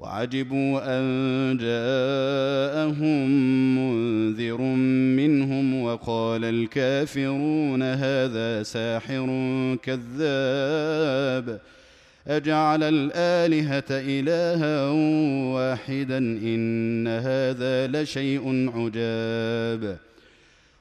وعجبوا أن جاءهم منذر منهم وقال الكافرون هذا ساحر كذاب. أجعل الآلهة إلها واحدا إن هذا لشيء عجاب.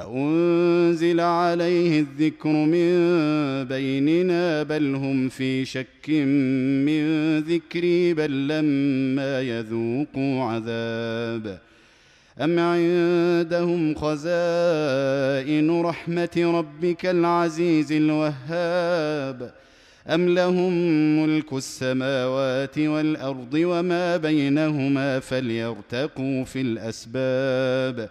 أأنزل عليه الذكر من بيننا بل هم في شك من ذكري بل لما يذوقوا عذاب أم عندهم خزائن رحمة ربك العزيز الوهاب أم لهم ملك السماوات والأرض وما بينهما فليرتقوا في الأسباب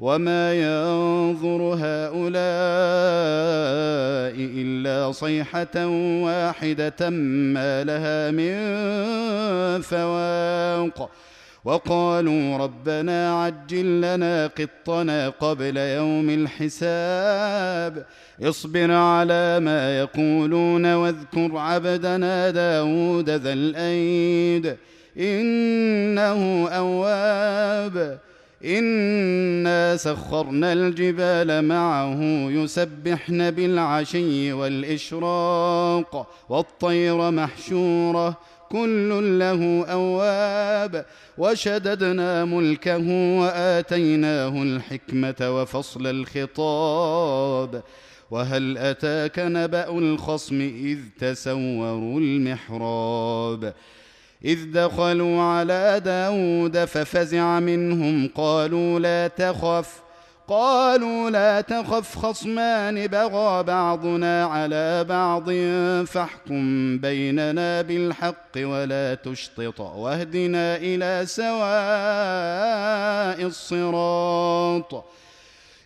وما ينظر هؤلاء الا صيحه واحدة ما لها من فواق وقالوا ربنا عجل لنا قطنا قبل يوم الحساب اصبر على ما يقولون واذكر عبدنا داود ذا الايد انه اواب انا سخرنا الجبال معه يسبحن بالعشي والاشراق والطير محشوره كل له اواب وشددنا ملكه واتيناه الحكمه وفصل الخطاب وهل اتاك نبا الخصم اذ تسوروا المحراب إذ دخلوا على داود ففزع منهم قالوا لا تخف قالوا لا تخف خصمان بغى بعضنا على بعض فاحكم بيننا بالحق ولا تشطط واهدنا إلى سواء الصراط.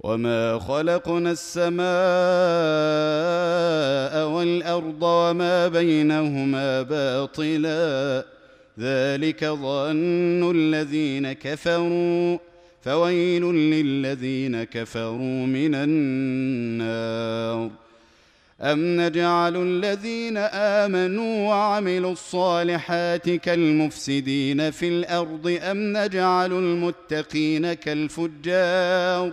وما خلقنا السماء والارض وما بينهما باطلا ذلك ظن الذين كفروا فويل للذين كفروا من النار. أم نجعل الذين آمنوا وعملوا الصالحات كالمفسدين في الأرض أم نجعل المتقين كالفجار.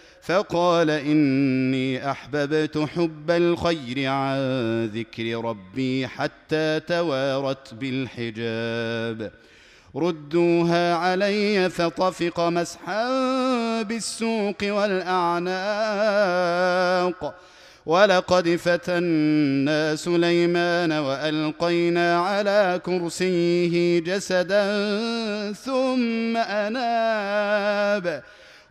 فقال إني أحببت حب الخير عن ذكر ربي حتى توارت بالحجاب. ردوها علي فطفق مسحا بالسوق والأعناق. ولقد فتنا سليمان وألقينا على كرسيه جسدا ثم أناب.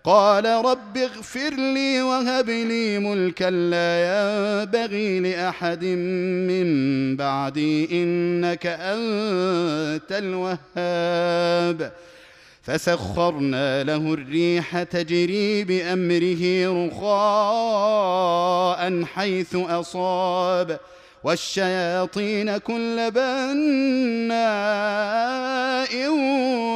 قال رب اغفر لي وهب لي ملكا لا ينبغي لأحد من بعدي إنك أنت الوهاب. فسخرنا له الريح تجري بأمره رخاء حيث أصاب. والشياطين كل بناء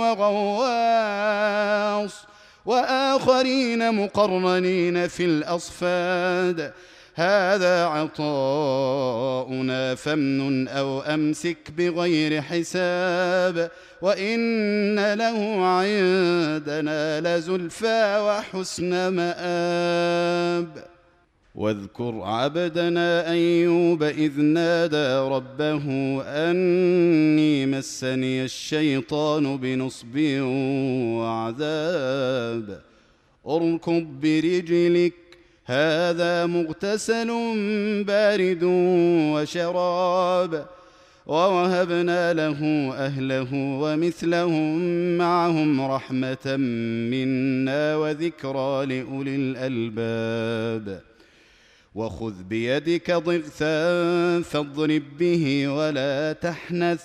وغواص. وآخرين مقرنين في الأصفاد. هذا عطاؤنا فامنن أو أمسك بغير حساب. وإن له عندنا لزلفى وحسن مآب. واذكر عبدنا أيوب إذ نادى ربه أني مسني الشيطان بنصب وعذاب. اركض برجلك هذا مغتسل بارد وشراب. ووهبنا له أهله ومثلهم معهم رحمة منا وذكرى لأولي الألباب. وخذ بيدك ضغثا فاضرب به ولا تحنث.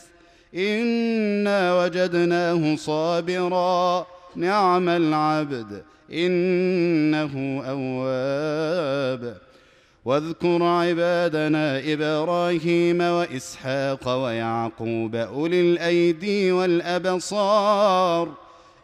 إنا وجدناه صابرا. نعم العبد إنه أواب. واذكر عبادنا إبراهيم وإسحاق ويعقوب أولي الأيدي والأبصار.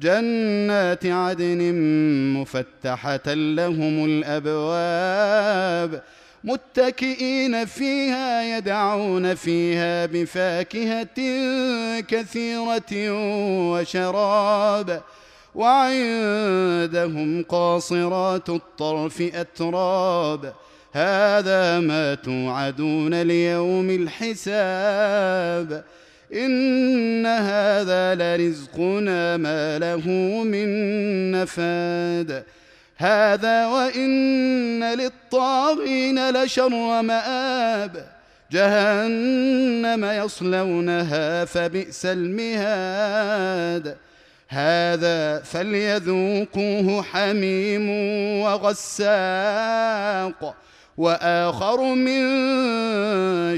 جنات عدن مفتحة لهم الأبواب متكئين فيها يدعون فيها بفاكهة كثيرة وشراب وعندهم قاصرات الطرف أتراب هذا ما توعدون ليوم الحساب إن هذا لرزقنا ما له من نفاد. هذا وإن للطاغين لشر مآب جهنم يصلونها فبئس المهاد. هذا فليذوقوه حميم وغساق. وآخر من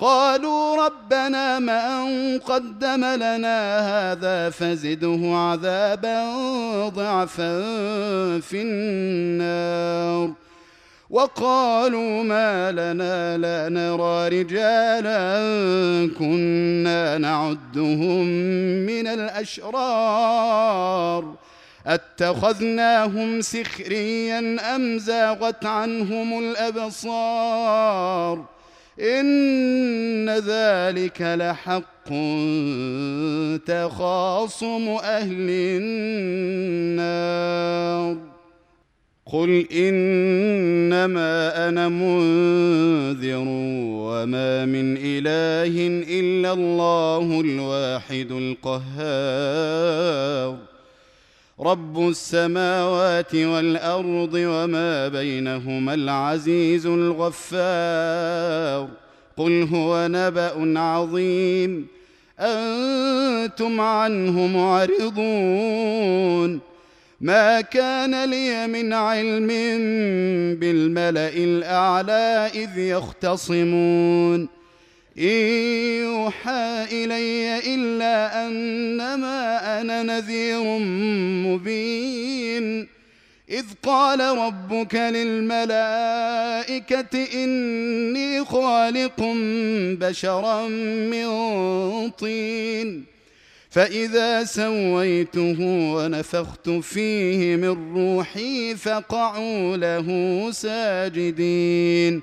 قالوا ربنا من قدم لنا هذا فزده عذابا ضعفا في النار. وقالوا ما لنا لا نرى رجالا كنا نعدهم من الأشرار. أتخذناهم سخريا أم زاغت عنهم الأبصار؟ إن ذلك لحق تخاصم أهل النار. قل إنما أنا منذر وما من إله إلا الله الواحد القهار. رب السماوات والارض وما بينهما العزيز الغفار قل هو نبا عظيم أنتم عنه معرضون ما كان لي من علم بالملا الاعلى اذ يختصمون إن يوحى إلي إلا أنما أنا نذير مبين. إذ قال ربك للملائكة إني خالق بشرا من طين. فإذا سويته ونفخت فيه من روحي فقعوا له ساجدين.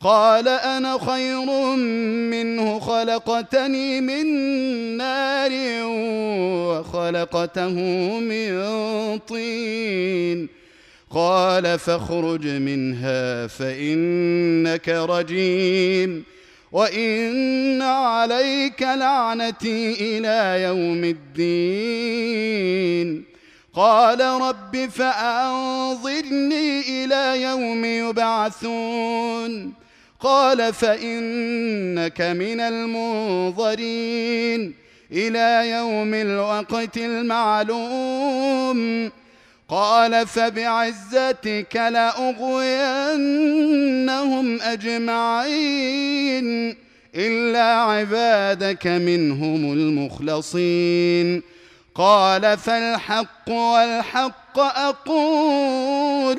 قال أنا خير منه خلقتني من نار وخلقته من طين. قال فاخرج منها فإنك رجيم. وإن عليك لعنتي إلى يوم الدين. قال رب فأنظرني إلى يوم يبعثون. قال فإنك من المنظرين إلى يوم الوقت المعلوم. قال فبعزتك لأغوينهم أجمعين إلا عبادك منهم المخلصين. قال فالحق والحق أقول.